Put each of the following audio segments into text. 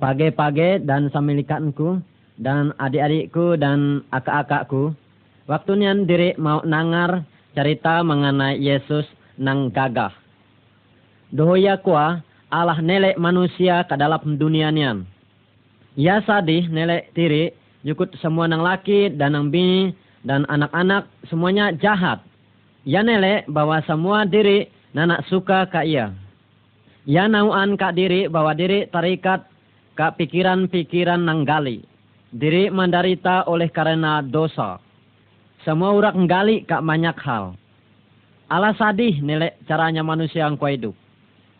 page-page dan samilikatku dan adik-adikku dan akak-akakku, waktu nian diri mau nangar cerita mengenai Yesus nang gagah. Dohoya kuah Allah nelek manusia ke dalam dunia nian. Ya sadih nelek tiri, jukut semua nang laki dan nang bini dan anak-anak semuanya jahat. Ya nelek bahwa semua diri nanak suka ka ia. Ya nauan kak diri bahwa diri terikat kak pikiran-pikiran nang gali. Diri menderita oleh karena dosa. Semua orang gali kak banyak hal. Allah sadih nilai caranya manusia yang hidup.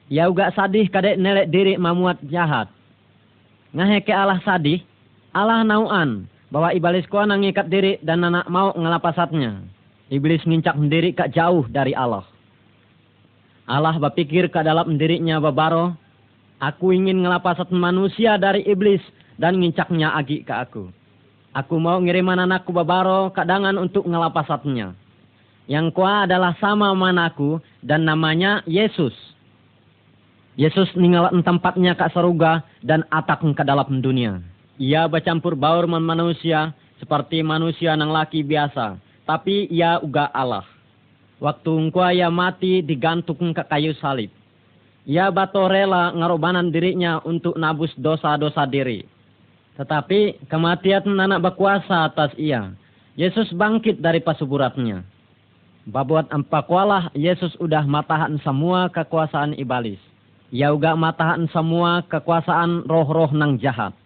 Ya juga sadih kadek nilai diri memuat jahat. Ngaheke Allah sadih, Allah nauan bahwa iblis kuah nangikat diri dan anak mau ngelapasatnya. Iblis ngincak diri kak jauh dari Allah. Allah berpikir ke dalam dirinya babaro, aku ingin ngelapasat manusia dari iblis dan ngincaknya agi ke aku. Aku mau ngiriman anakku babaro kadangan untuk ngelapasatnya. Yang kuah adalah sama manaku dan namanya Yesus. Yesus ninggal tempatnya kak seruga dan atak ke dalam dunia. Ia bercampur baur manusia seperti manusia nang laki biasa. Tapi ia uga Allah. Waktu engkau ia mati digantung ke kayu salib. Ia bato rela ngarobanan dirinya untuk nabus dosa-dosa diri. Tetapi kematian anak berkuasa atas ia. Yesus bangkit dari pasuburatnya. Babuat empakwalah Yesus udah matahan semua kekuasaan iblis. Ia uga matahan semua kekuasaan roh-roh nang jahat.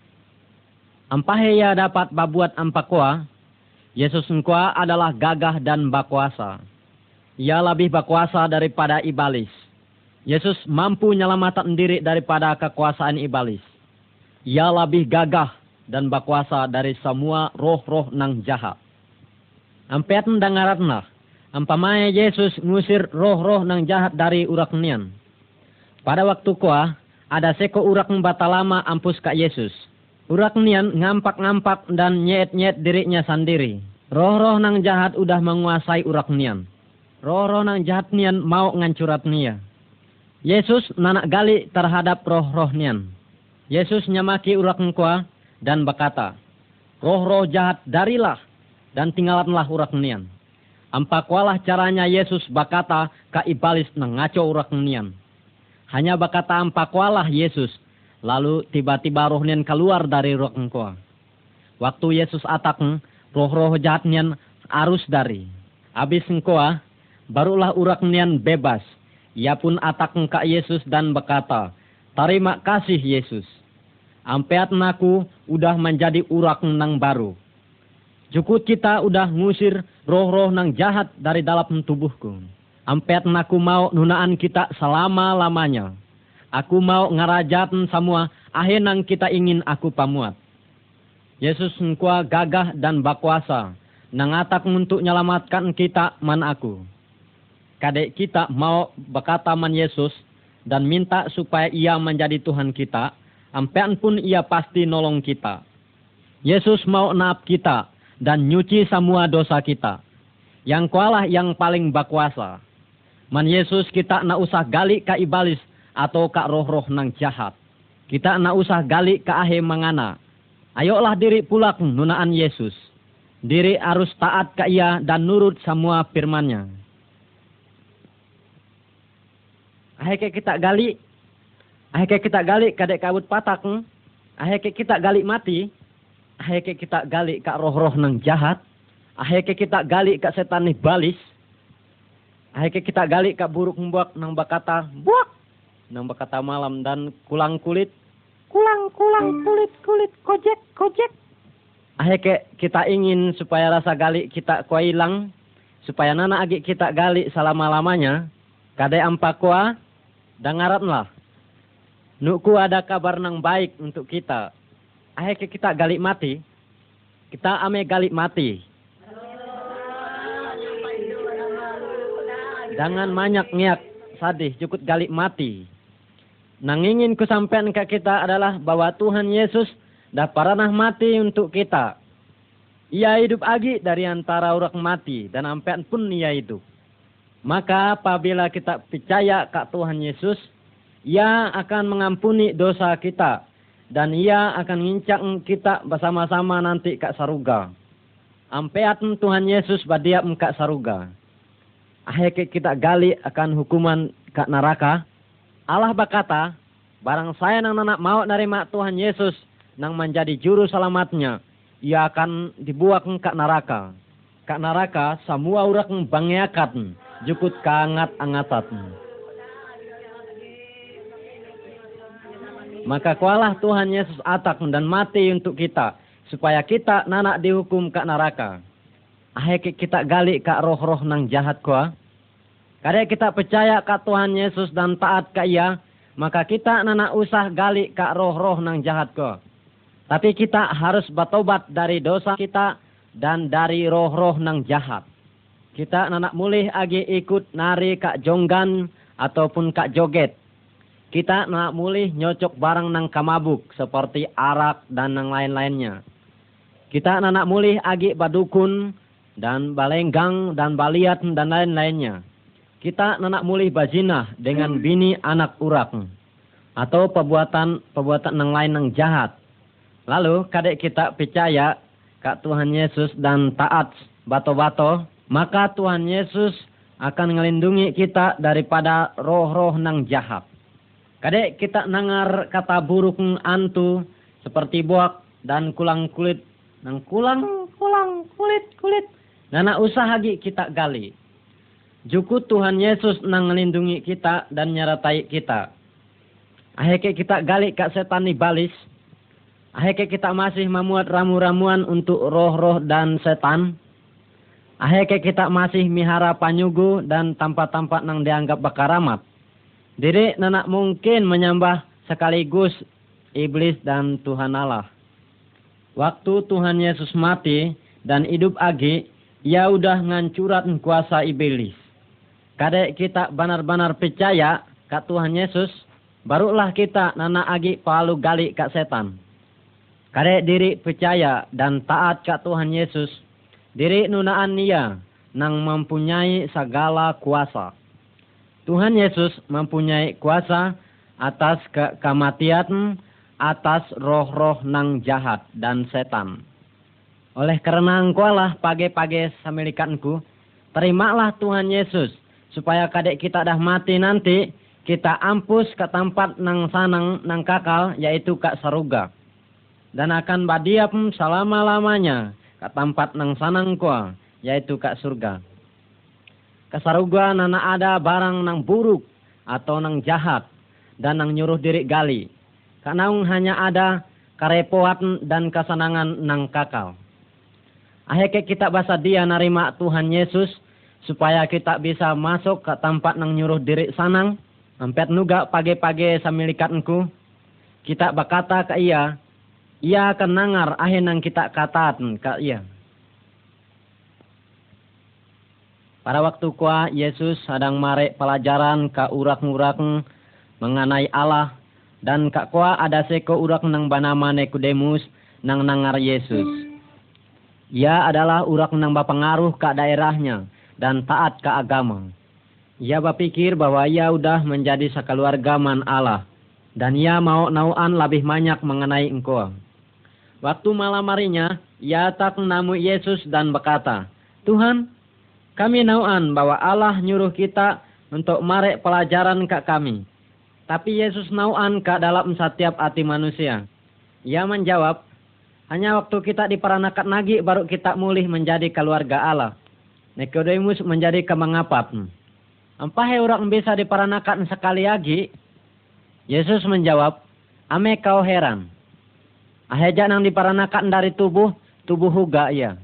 Ampahe ia dapat babuat empakwa, Yesus engkau adalah gagah dan bakuasa. Ia lebih bakuasa daripada iblis. Yesus mampu menyelamatkan diri daripada kekuasaan iblis. Ia lebih gagah dan bakuasa dari semua roh-roh nang jahat. Ampeat mendengaratna, ampamanya Yesus ngusir roh-roh nang jahat dari urak nian. Pada waktu kuah, ada seko urak lama ampus ke Yesus. Urak nian ngampak-ngampak dan nyet-nyet dirinya sendiri. Roh-roh nang jahat udah menguasai urak nian. Roh-roh nang jahat nian mau ngancurat nia. Yesus nanak gali terhadap roh-roh nian. Yesus nyamaki urak ngkua dan berkata, Roh-roh jahat darilah dan tinggalanlah urak nian. Ampakwalah caranya Yesus berkata ka ibalis nang ngaco urak nian. Hanya berkata ampakwalah Yesus Lalu tiba-tiba roh nian keluar dari roh engkau. Waktu Yesus atak, roh-roh jahat nian arus dari. Abis engkau, barulah urak nian bebas. Ia pun atak engkau Yesus dan berkata, Terima kasih Yesus. Ampeat naku udah menjadi urak nang baru. Cukup kita udah ngusir roh-roh nang jahat dari dalam tubuhku. Ampeat naku mau nunaan kita selama-lamanya. Aku mau ngerajatan semua nang kita ingin aku pamuat. Yesus engkau gagah dan bakuasa. Nangatak untuk nyelamatkan kita man aku. Kadek kita mau berkata man Yesus dan minta supaya ia menjadi Tuhan kita. Ampean pun ia pasti nolong kita. Yesus mau naap kita dan nyuci semua dosa kita. Yang kualah yang paling bakuasa. Man Yesus kita na usah gali ka ibalis atau kak roh-roh nang jahat. Kita nak usah gali ke ahe mangana. Ayolah diri pulak nunaan Yesus. Diri harus taat ke ia dan nurut semua firmannya. Ahe ke kita gali. Ahe ke kita gali kadek kabut patak. Ahe ke kita gali mati. Ahe ke kita gali kak roh-roh nang jahat. Ahe ke kita gali kak setan nih balis. Ahe ke kita gali kak buruk membuat nang bakata buak nang berkata malam dan kulang kulit kulang kulang kulit kulit kojek kojek akhirnya kita ingin supaya rasa gali kita kua hilang supaya nana agi kita gali selama lamanya kadai ampakua dengaranlah nuku ada kabar nang baik untuk kita akhirnya kita gali mati kita ame gali mati Jangan banyak ngiak sadih, cukup gali mati. Nangingin kesampaian ke kita adalah bahwa Tuhan Yesus dah pernah mati untuk kita. Ia hidup lagi dari antara orang mati dan sampai pun ia hidup. Maka apabila kita percaya ke Tuhan Yesus, ia akan mengampuni dosa kita dan ia akan ngincak kita bersama-sama nanti kak saruga. Ampeat Tuhan Yesus badiap kak saruga. Akhirnya kita gali akan hukuman kak neraka. Allah berkata, barang saya nang nak mau nerima Tuhan Yesus nang menjadi juru selamatnya, ia akan dibuang ke neraka. Kak neraka semua orang bangyakan, jukut kangat angatat. Maka kualah Tuhan Yesus atak dan mati untuk kita. Supaya kita nanak dihukum ke neraka. Akhirnya kita gali ke roh-roh nang jahat kuah. Karena kita percaya ke Tuhan Yesus dan taat ke ia. Maka kita nanak usah gali ke roh-roh nang jahat kuah. Tapi kita harus bertobat dari dosa kita dan dari roh-roh nang jahat. Kita nanak mulih agi ikut nari kak jonggan ataupun kak joget kita nak mulih nyocok barang nang kamabuk seperti arak dan nang lain-lainnya. Kita nak mulih agi badukun dan balenggang dan baliat dan lain-lainnya. Kita nak mulih bajinah dengan bini anak urak atau perbuatan perbuatan nang lain nang jahat. Lalu kadek kita percaya kak Tuhan Yesus dan taat bato-bato, maka Tuhan Yesus akan melindungi kita daripada roh-roh nang jahat. Kadek kita nangar kata buruk antu seperti buak dan kulang kulit. Nang kulang, kulang, kulit, kulit. Nana usaha lagi kita gali. Juku Tuhan Yesus nang melindungi kita dan nyeratai kita. Akhirnya kita gali kak setan balis. Akhirnya kita masih memuat ramu-ramuan untuk roh-roh dan setan. Akhirnya kita masih mihara panyugu dan tampak-tampak nang dianggap bakaramat. Jadi nenak mungkin menyembah sekaligus iblis dan Tuhan Allah. Waktu Tuhan Yesus mati dan hidup lagi, ia udah ngancurat kuasa iblis. Kadek kita benar-benar percaya ke Tuhan Yesus, barulah kita nana agi palu gali ke setan. Kadek diri percaya dan taat ke Tuhan Yesus, diri nunaan ia nang mempunyai segala kuasa. Tuhan Yesus mempunyai kuasa atas ke kematian, atas roh-roh nang jahat dan setan. Oleh karena engkaulah pagi-pagi samilikanku, terimalah Tuhan Yesus, supaya kadek kita dah mati nanti, kita ampus ke tempat nang sanang nang kakal, yaitu kak saruga. Dan akan badiap selama-lamanya ke tempat nang sanang kuah, yaitu kak surga. Kasaruga nana ada barang nang buruk atau nang jahat dan nang nyuruh diri gali. Karena hanya ada karepoan dan kesenangan nang kakal. Akhirnya kita bahasa dia narima Tuhan Yesus supaya kita bisa masuk ke tempat nang nyuruh diri sanang. Ampet nuga pagi-pagi samilikatku. Kita berkata ke ia, ia akan nangar akhir nang kita katakan ke ia. Pada waktu kuah Yesus sedang marek pelajaran ke urak-urak mengenai Allah dan kak kuah ada seko urak nang banama Nikodemus nang nangar Yesus. Ia adalah urak nang berpengaruh ke daerahnya dan taat ke agama. Ia berpikir bahwa ia udah menjadi sekeluarga man Allah dan ia mau nauan lebih banyak mengenai engkau. Waktu malam harinya, ia tak namu Yesus dan berkata, Tuhan, kami nauan bahwa Allah nyuruh kita untuk marek pelajaran ke kami. Tapi Yesus nauan ke dalam setiap hati manusia. Ia menjawab, hanya waktu kita diperanakan lagi baru kita mulih menjadi keluarga Allah. Nikodemus menjadi kemengapat. Empah orang bisa diperanakan sekali lagi? Yesus menjawab, ame kau heran. Aheja nang diperanakan dari tubuh, tubuh huga ia.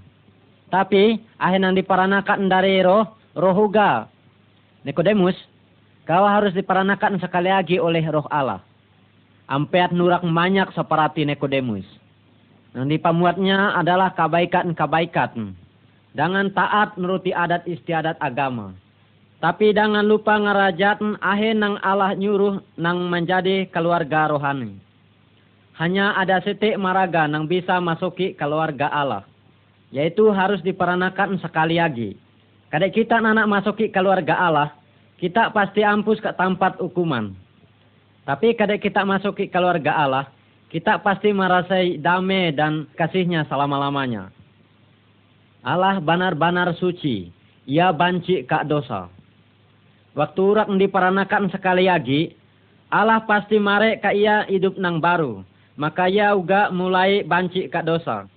Tapi akhirnya diperanakan dari roh, roh huga. Nikodemus, kau harus diperanakan sekali lagi oleh roh Allah. Ampeat nurak banyak seperti Nikodemus. Yang dipamuatnya adalah kebaikan-kebaikan. Dengan taat menuruti adat istiadat agama. Tapi jangan lupa ngerajat akhir nang Allah nyuruh nang menjadi keluarga rohani. Hanya ada setik maraga nang bisa masuki keluarga Allah yaitu harus diperanakan sekali lagi. Kadang kita anak masuki keluarga Allah, kita pasti ampus ke tempat hukuman. Tapi kadang kita masuki keluarga Allah, kita pasti merasai damai dan kasihnya selama-lamanya. Allah benar-benar suci, ia banci kak dosa. Waktu urak diperanakan sekali lagi, Allah pasti marek kak ia hidup nang baru, maka ia juga mulai banci kak dosa.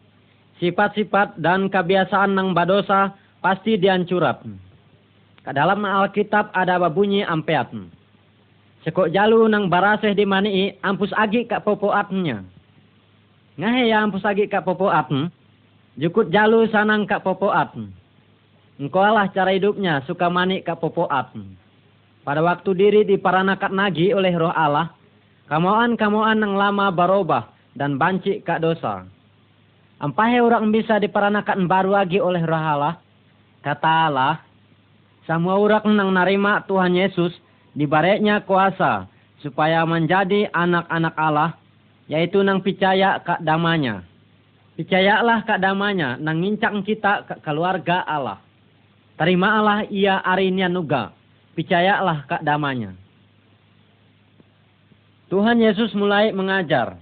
Sifat-sifat dan kebiasaan nang badosa pasti dihancurat. Ke dalam Alkitab ada babunyi ampeat. Sekok jalu nang baraseh di mani ampus agi kak popoatnya. Ngahe ya ampus agi kak popoat. Jukut jalu sanang kak popoat. Engkau cara hidupnya suka mani kak popoat. Pada waktu diri diparanakat nagi oleh roh Allah. Kamuan-kamuan nang lama barobah dan banci kak dosa. Ampahe orang bisa diparanakan baru lagi oleh roh Allah. Kata Allah, semua orang nang narima Tuhan Yesus dibareknya kuasa supaya menjadi anak-anak Allah, yaitu nang percaya kak damanya. Percayalah kak damanya, nang ngincang kita ke keluarga Allah. Terima Allah ia arinya nuga, percayalah kak damanya. Tuhan Yesus mulai mengajar.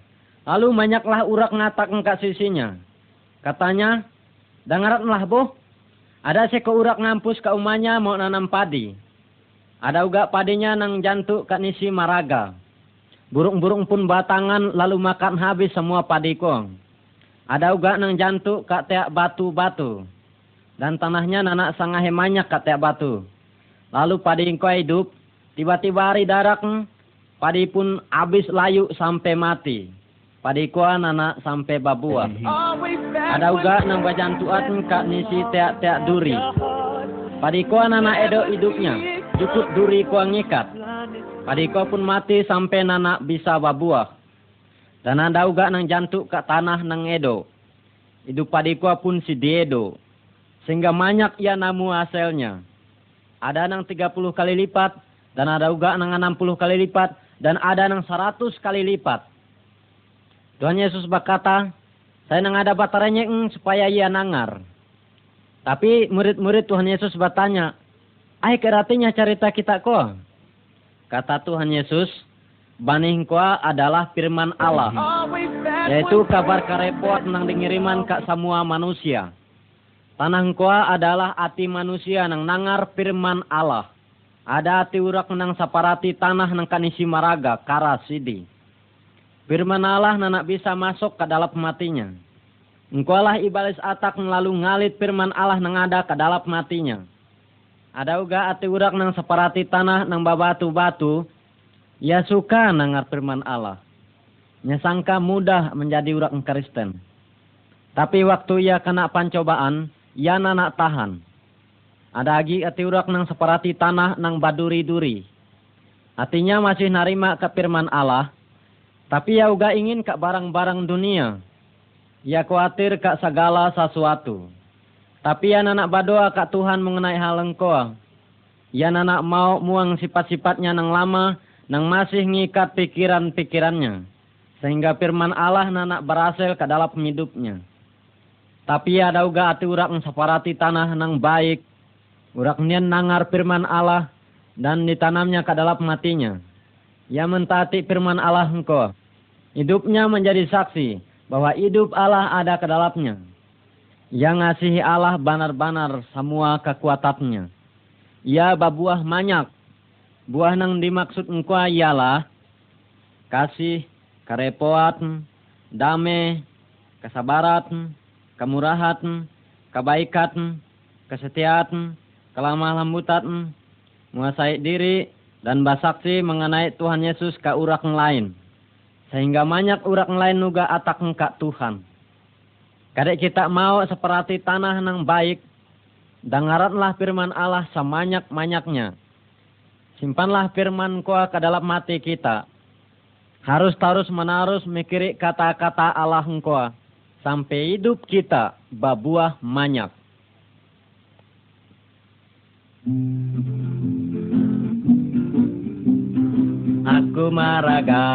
Lalu banyaklah urak ngatak kak sisinya. Katanya, dengaratlah boh, ada seko urak ngampus ke umanya mau nanam padi. Ada juga padinya nang jantuk kat nisi maraga. Burung-burung pun batangan lalu makan habis semua padi kong. Ada juga nang jantuk kat tiak batu-batu. Dan tanahnya nanak sangat banyak kat tiak batu. Lalu padi kau hidup, tiba-tiba hari darak, padi pun habis layu sampai mati. Padi kau anak sampai babuah. Ada juga nang bajantuan kat nisi tiak-tiak duri. Padi kau anak edo hidupnya cukup duri ko ngikat. Padiko pun mati sampai nanak bisa babuah. Dan ada juga nang jantuk ke tanah nang edo. Itu padiko pun si diedo. Sehingga banyak ia namu hasilnya. Ada nang 30 kali lipat. Dan ada juga nang 60 kali lipat. Dan ada nang 100 kali lipat. Tuhan Yesus berkata, saya nang ada bataranya supaya ia nangar. Tapi murid-murid Tuhan Yesus bertanya, Ay keratinya cerita kita ko. Kata Tuhan Yesus, baning ko adalah firman Allah. Yaitu kabar karepot nang dingiriman ke semua manusia. Tanah ko adalah hati manusia nang nangar firman Allah. Ada hati urak nang saparati tanah nang kanisi maraga, karas sidi. Firman Allah nanak bisa masuk ke dalam matinya. Engkau lah ibalis atak lalu ngalit firman Allah nang ada ke dalam matinya. Ada juga ati urak nang separati tanah nang babatu-batu. Ya suka nangar firman Allah. Nya sangka mudah menjadi urak Kristen. Tapi waktu ia kena pancobaan, ia nanak tahan. Ada lagi ati urak nang separati tanah nang baduri-duri. Artinya masih narima ke firman Allah. Tapi ia juga ingin ke barang-barang dunia. Ia khawatir ke segala sesuatu. Tapi ya anak berdoa kak Tuhan mengenai hal engkau. Ya anak mau muang sifat-sifatnya nang lama, nang masih ngikat pikiran-pikirannya. Sehingga firman Allah nanak berhasil ke dalam hidupnya. Tapi ada juga hati urak separati tanah nang baik. Urak nian nangar firman Allah dan ditanamnya ke dalam matinya. Ya mentati firman Allah engkau. Hidupnya menjadi saksi bahwa hidup Allah ada ke dalamnya yang ngasihi Allah benar-benar semua kekuatannya. Ia babuah banyak. Buah nang dimaksud engkau ialah kasih, karepoat, damai, kesabaran, kemurahan, kebaikan, kesetiaan, kelamah lembutan, menguasai diri, dan basaksi mengenai Tuhan Yesus ke urak lain. Sehingga banyak urak lain juga atak engkak Tuhan. Kadek kita mau seperti tanah nang baik, dengaranlah firman Allah semanyak-manyaknya. Simpanlah firman kuah ke dalam mati kita. Harus terus menerus mikiri kata-kata Allah engkau sampai hidup kita babuah manyak. Aku maraga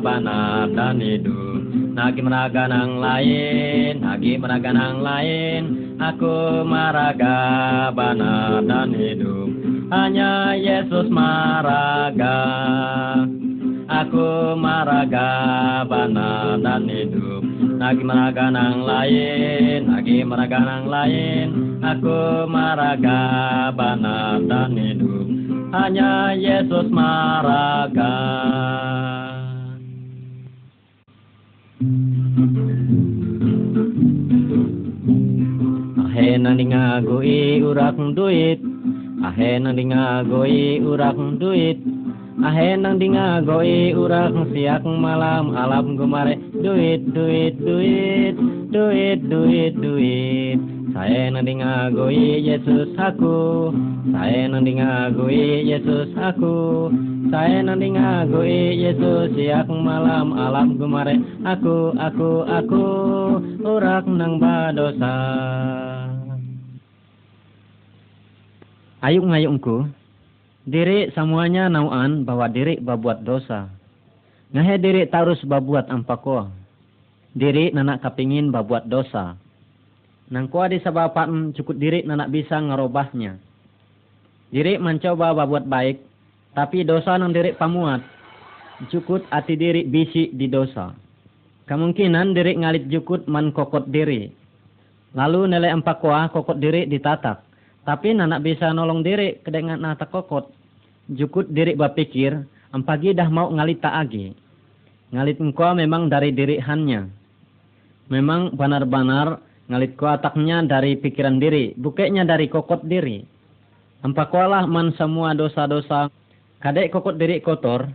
benar dan hidup Nagi meraga nang lain, nagi meraga nang lain, aku maraga benar dan hidup. Hanya Yesus maraga, aku maraga bana dan hidup Nagi maraga nang lain, nagi maraga nang lain. Aku maraga bana dan hidup. Hanya Yesus maraga Ahe nang dingagoi urak duit. Ahe nang dingagoi urak duit Ahe nang dingagoi urak siak malam alam gumare duit duit duit duit duit duit. Saya nang dingagoi Yesus aku. Saya nang dingagoi Yesus aku. Saya nang dingagoi Yesus siak malam alam gumare aku aku aku urak nang badosa. Ayuk ngayungku, diri semuanya nauan bahwa diri babuat dosa. Ngahe diri tarus babuat ampako. Diri nanak kapingin babuat dosa. Nang kuah disabapan cukup diri nanak bisa ngerubahnya. Diri mencoba babuat baik, tapi dosa nang diri pamuat. Cukup hati diri bisi di dosa. Kemungkinan diri ngalit jukut man kokot diri. Lalu nilai empat kuah kokot diri ditatak. Tapi nanak bisa nolong diri kedengan nata kokot. Jukut diri berpikir, ampagi dah mau ngalit tak agi. Ngalit engkau memang dari diri hanya. Memang benar-benar ngalit kau ataknya dari pikiran diri, bukanya dari kokot diri. Ampakualah man semua dosa-dosa. Kadek kokot diri kotor,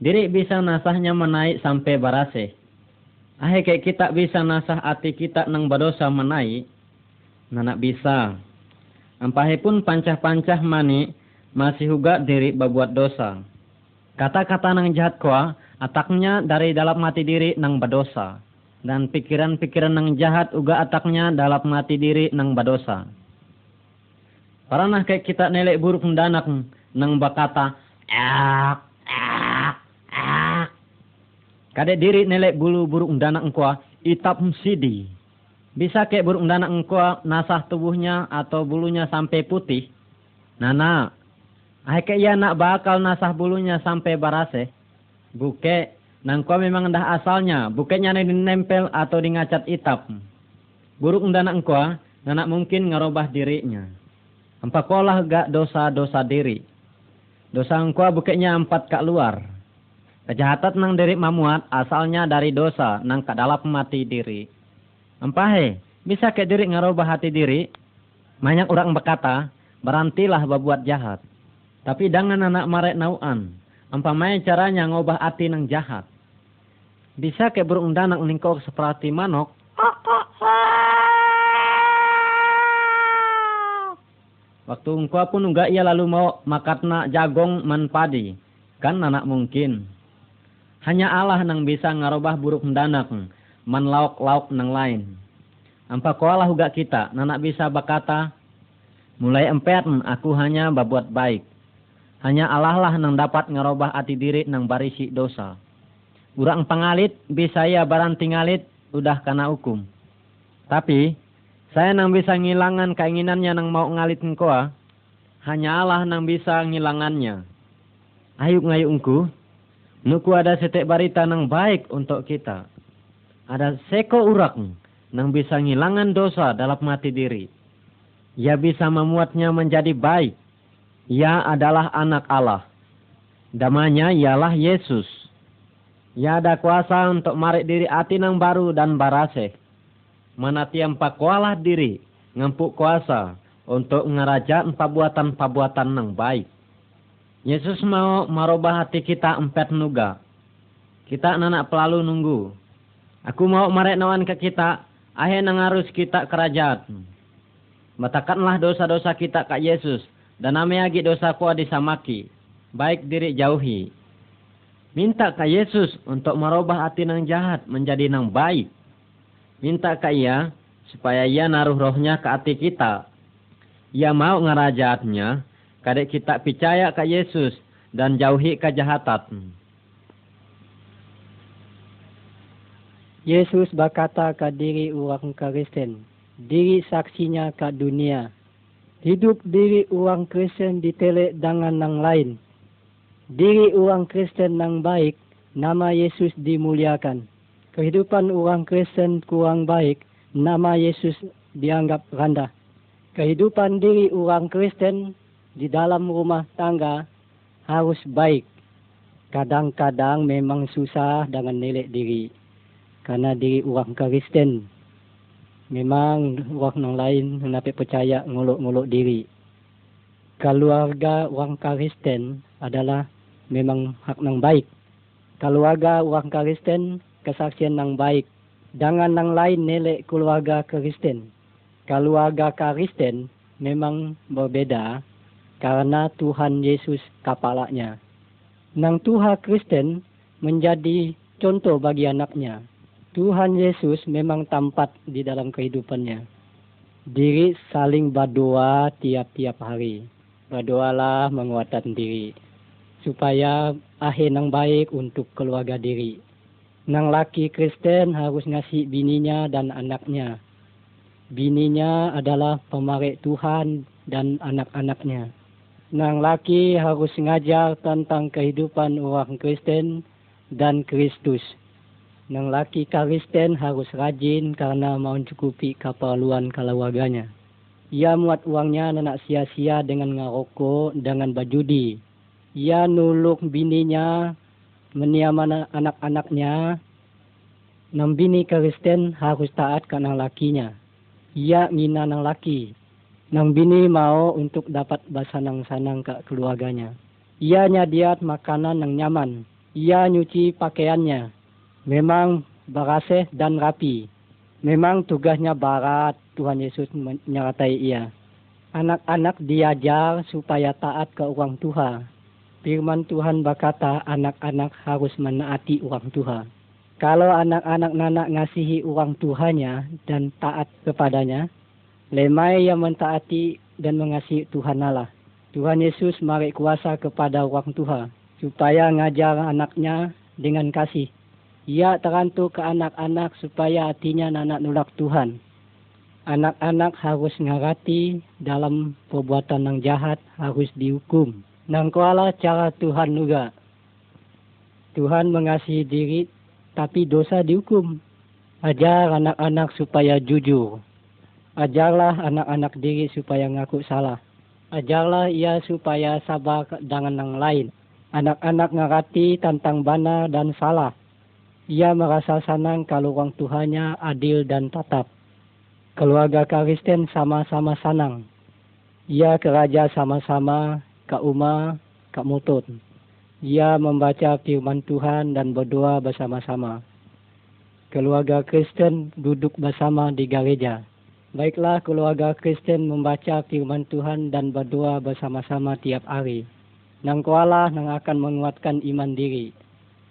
diri bisa nasahnya menaik sampai barase. Ahe kayak kita bisa nasah hati kita nang berdosa menaik, nanak bisa. Ampahe pun pancah-pancah mani masih juga diri berbuat dosa. Kata-kata nang jahat kuah ataknya dari dalam mati diri nang berdosa. Dan pikiran-pikiran nang jahat juga ataknya dalam mati diri nang berdosa. Pernah kayak kita nelek buruk mendanak nang bakata ak ak ak. Kadek diri nelek bulu buruk mendanak kuah itap sidi. Bisa kayak burung dana engkau nasah tubuhnya atau bulunya sampai putih. Nana, kayak ya nak bakal nasah bulunya sampai barase. Buke, nangko memang dah asalnya. Bukenya nih dinempel atau di ngacat itap. Burung dana engkau, nana mungkin ngerubah dirinya. Empat kolah gak dosa-dosa diri. Dosa engkau bukenya empat kak luar. Kejahatan nang diri mamuat asalnya dari dosa nang kak dalam mati diri. Empahe, bisa ke diri ngarubah hati diri. Banyak orang berkata, berantilah berbuat jahat. Tapi dengan anak marek nauan. Ampamai caranya ngubah hati nang jahat. Bisa ke burung danak ningkau seperti manok. Waktu engkau pun enggak ia lalu mau makatna jagong man padi. Kan anak mungkin. Hanya Allah nang bisa ngarubah buruk danak man lauk-lauk nang lain. Ampa kualah juga kita, nanak bisa berkata, mulai empat aku hanya berbuat baik. Hanya Allah lah nang dapat ngerubah hati diri nang barisi dosa. Urang pangalit bisa ya barang tinggalit udah kena hukum. Tapi saya nang bisa ngilangan keinginannya nang mau ngalit engkoa, hanya Allah nang bisa ngilangannya. Ayo ngayungku, nuku ada setek barita nang baik untuk kita ada seko urak yang bisa ngilangan dosa dalam mati diri. Ia bisa memuatnya menjadi baik. Ia adalah anak Allah. Damanya ialah Yesus. Ia ada kuasa untuk marik diri hati yang baru dan barase. Mana tiang pakualah diri, ngempuk kuasa untuk ngerajaan pabuatan-pabuatan yang baik. Yesus mau merubah hati kita empat nuga. Kita anak pelalu nunggu Aku mau marek nawan ke kita, ahe nang harus kita kerajaan. Batakanlah dosa-dosa kita ke Yesus, dan agi dosa kuah disamaki, baik diri jauhi. Minta ke Yesus untuk merubah hati nang jahat menjadi nang baik. Minta ke ia, supaya ia naruh rohnya ke hati kita. Ia mau ngerajaatnya, kadek kita percaya ke Yesus, dan jauhi kejahatan. Yesus berkata ke diri orang Kristen, diri saksinya ke dunia. Hidup diri orang Kristen ditelek dengan yang lain. Diri orang Kristen yang baik nama Yesus dimuliakan. Kehidupan orang Kristen kurang baik, nama Yesus dianggap rendah. Kehidupan diri orang Kristen di dalam rumah tangga harus baik. Kadang-kadang memang susah dengan nilai diri. Karena diri orang Kristen memang orang lain mendapat percaya nguluk-nguluk diri. Keluarga orang Kristen adalah memang hak yang baik. Keluarga orang Kristen kesaksian yang baik. Dengan yang lain nilai keluarga Kristen. Keluarga Kristen memang berbeda karena Tuhan Yesus kepalanya. Nang Tuhan Kristen menjadi contoh bagi anaknya. Tuhan Yesus memang tampak di dalam kehidupannya. Diri saling berdoa tiap-tiap hari. Berdoalah menguatkan diri. Supaya akhir yang baik untuk keluarga diri. Nang laki Kristen harus ngasih bininya dan anaknya. Bininya adalah pemarek Tuhan dan anak-anaknya. Nang laki harus ngajar tentang kehidupan orang Kristen dan Kristus Nang laki Kristen harus rajin karena mau mencukupi keperluan keluarganya. Ia muat uangnya nak sia-sia dengan ngerokok, dengan berjudi. Ia nuluk bininya, meniaman anak-anaknya. Nang bini Kristen harus taat ke nang lakinya. Ia ngina nang laki. Nang bini mau untuk dapat basanang-sanang ke keluarganya. Ia nyadiat makanan yang nyaman. Ia nyuci pakaiannya memang berasih dan rapi. Memang tugasnya barat, Tuhan Yesus menyertai ia. Anak-anak diajar supaya taat ke orang tua. Firman Tuhan berkata anak-anak harus menaati orang tua. Kalau anak-anak nanak ngasihi orang tuanya dan taat kepadanya, lemai yang mentaati dan mengasihi Tuhan Allah. Tuhan Yesus mari kuasa kepada orang tua supaya ngajar anaknya dengan kasih ia terantu ke anak-anak supaya hatinya anak nulak Tuhan. Anak-anak harus ngarati dalam perbuatan yang jahat harus dihukum. Nang kuala cara Tuhan juga. Tuhan mengasihi diri tapi dosa dihukum. Ajar anak-anak supaya jujur. Ajarlah anak-anak diri supaya ngaku salah. Ajarlah ia supaya sabar dengan yang lain. Anak-anak ngarati tentang bana dan salah ia merasa senang kalau orang Tuhannya adil dan tatap. Keluarga Kristen sama-sama senang. Ia keraja sama-sama ke Uma, ke Mutut. Ia membaca firman Tuhan dan berdoa bersama-sama. Keluarga Kristen duduk bersama di gereja. Baiklah keluarga Kristen membaca firman Tuhan dan berdoa bersama-sama tiap hari. Nang kuala nang akan menguatkan iman diri.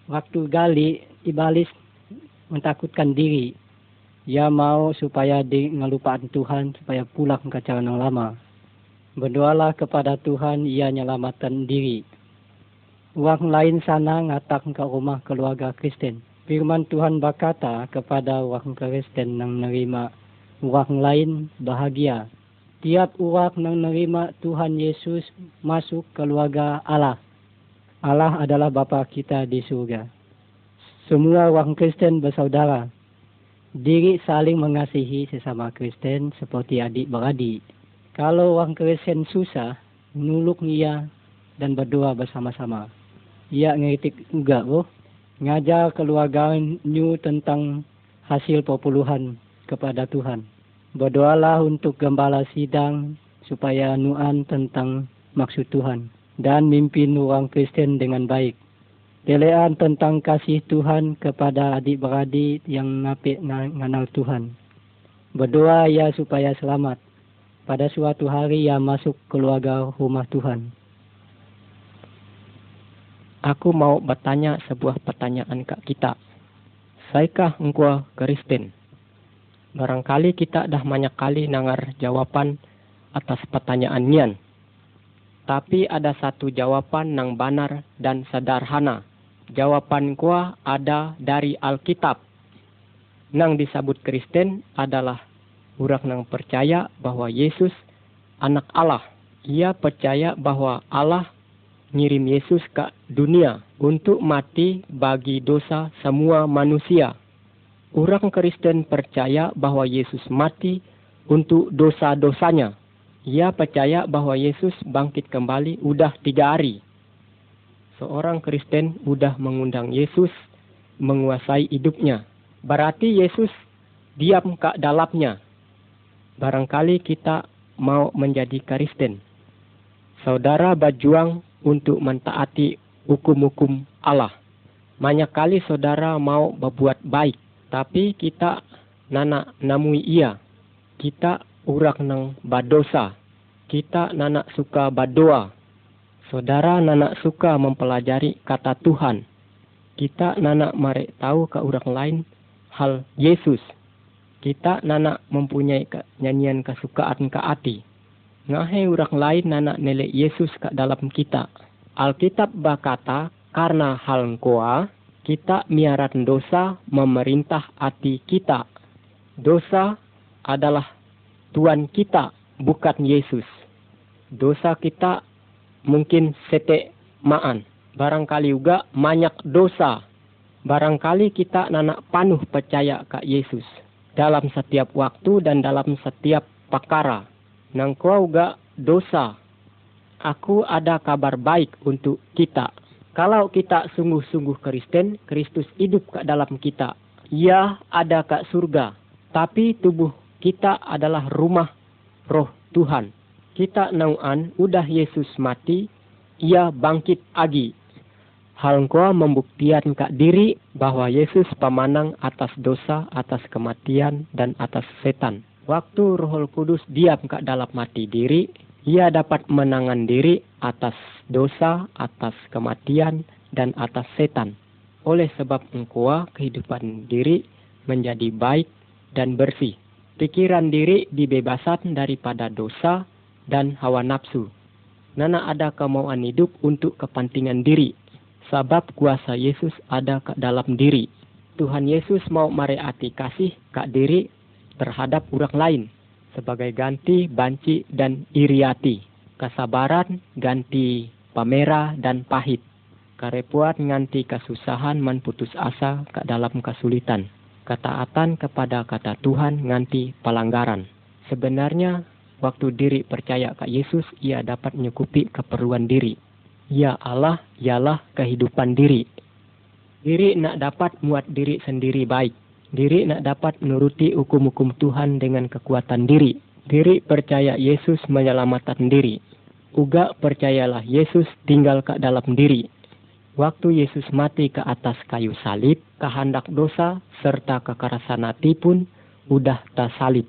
Waktu gali Iblis mentakutkan diri. Ia mau supaya di ngelupakan Tuhan supaya pulang ke cara yang lama. Berdoalah kepada Tuhan ia nyelamatkan diri. Uang lain sana ngatak ke rumah keluarga Kristen. Firman Tuhan berkata kepada orang Kristen yang menerima uang lain bahagia. Tiap uang yang menerima Tuhan Yesus masuk keluarga Allah. Allah adalah Bapa kita di surga. Semua orang Kristen bersaudara. Diri saling mengasihi sesama Kristen seperti adik-beradik. Kalau orang Kristen susah, nuluk ia dan berdoa bersama-sama. Ia ngeritik juga, oh, ngajar keluarga new tentang hasil perpuluhan kepada Tuhan. Berdoalah untuk gembala sidang supaya nuan tentang maksud Tuhan dan mimpin orang Kristen dengan baik. Pelean tentang kasih Tuhan kepada adik-beradik yang napik mengenal Tuhan. Berdoa ya supaya selamat. Pada suatu hari ia masuk keluarga rumah Tuhan. Aku mau bertanya sebuah pertanyaan ke kita. Saikah engkau Kristen? Barangkali kita dah banyak kali nangar jawaban atas pertanyaan nian. Tapi ada satu jawaban yang benar dan sederhana jawaban gua ada dari Alkitab. Nang disebut Kristen adalah orang yang percaya bahwa Yesus anak Allah. Ia percaya bahwa Allah ngirim Yesus ke dunia untuk mati bagi dosa semua manusia. Orang Kristen percaya bahwa Yesus mati untuk dosa-dosanya. Ia percaya bahwa Yesus bangkit kembali udah tiga hari. Seorang Kristen udah mengundang Yesus menguasai hidupnya. Berarti Yesus diam ke dalamnya. Barangkali kita mau menjadi Kristen. Saudara berjuang untuk mentaati hukum-hukum Allah. Banyak kali saudara mau berbuat baik, tapi kita nana namui ia. Kita urak nang badosa. Kita nana suka badoa. Saudara nana suka mempelajari kata Tuhan. Kita nana mare tahu ke orang lain hal Yesus. Kita nana mempunyai nyanyian kesukaan ke hati. Ngahe orang lain nana nilai Yesus ke dalam kita. Alkitab berkata, karena hal koa, kita miarat dosa memerintah hati kita. Dosa adalah Tuhan kita, bukan Yesus. Dosa kita mungkin sete maan. Barangkali juga banyak dosa. Barangkali kita nanak panuh percaya ke Yesus. Dalam setiap waktu dan dalam setiap pakara. Nang kau juga dosa aku ada kabar baik untuk kita. Kalau kita sungguh-sungguh Kristen, Kristus hidup ke dalam kita. Ia ada ke surga. Tapi tubuh kita adalah rumah roh Tuhan. Kita nauan udah Yesus mati, ia bangkit lagi. Hal kau membuktikan kak diri bahwa Yesus pemanang atas dosa, atas kematian, dan atas setan. Waktu roh kudus diam kak dalam mati diri, ia dapat menangan diri atas dosa, atas kematian, dan atas setan. Oleh sebab engkau kehidupan diri menjadi baik dan bersih. Pikiran diri dibebasan daripada dosa dan hawa nafsu. Nana ada kemauan hidup untuk kepentingan diri. Sebab kuasa Yesus ada ke dalam diri. Tuhan Yesus mau mereati kasih ke diri terhadap orang lain sebagai ganti banci dan iriati. Kesabaran ganti pamera dan pahit. Karepuat nganti kesusahan putus asa ke dalam kesulitan. Ketaatan kepada kata Tuhan nganti pelanggaran. Sebenarnya waktu diri percaya ke Yesus ia dapat menyukupi keperluan diri. Ya Allah, ialah kehidupan diri. Diri nak dapat muat diri sendiri baik Diri nak dapat menuruti hukum-hukum Tuhan dengan kekuatan diri. Diri percaya Yesus menyelamatkan diri. Uga percayalah Yesus tinggal ke dalam diri. Waktu Yesus mati ke atas kayu salib, kehendak dosa serta kekerasan hati pun udah tak salib.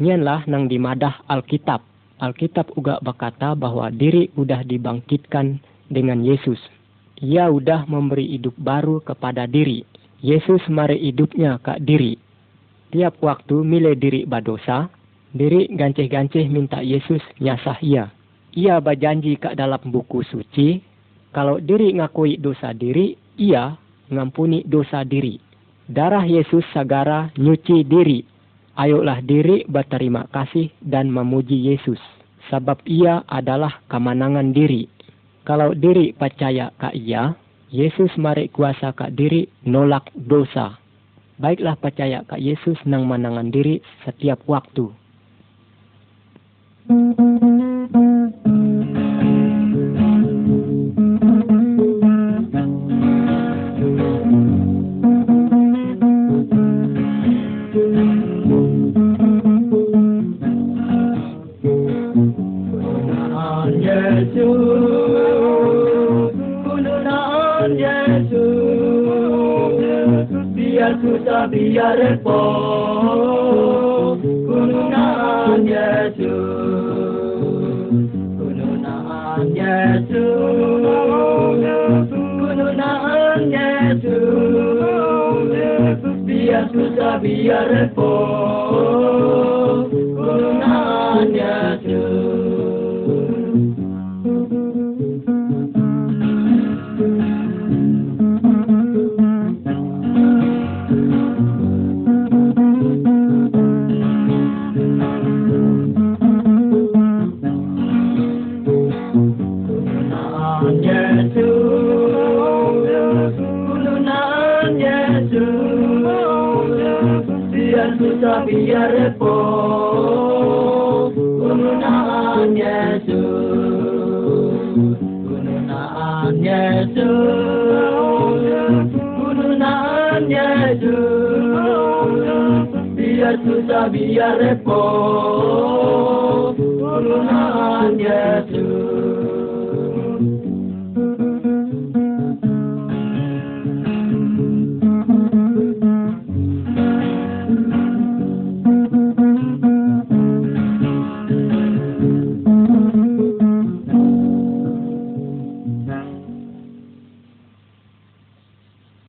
Nyanlah nang dimadah Alkitab. Alkitab uga berkata bahwa diri udah dibangkitkan dengan Yesus. Ia udah memberi hidup baru kepada diri Yesus mari hidupnya kak diri. Tiap waktu milih diri badosa, diri ganceh-ganceh minta Yesus nyasah ia. Ia berjanji kak dalam buku suci, kalau diri ngakui dosa diri, ia ngampuni dosa diri. Darah Yesus sagara nyuci diri. Ayolah diri berterima kasih dan memuji Yesus. Sebab ia adalah kemenangan diri. Kalau diri percaya ke ia, Yesus mari kuasa kak diri nolak dosa. Baiklah percaya kak Yesus nang manangan diri setiap waktu. biar biarpo kununaan Yesus. Kununaan Yesus. Kununaan Yesus. Biar susah biar repo kununaan Yesus.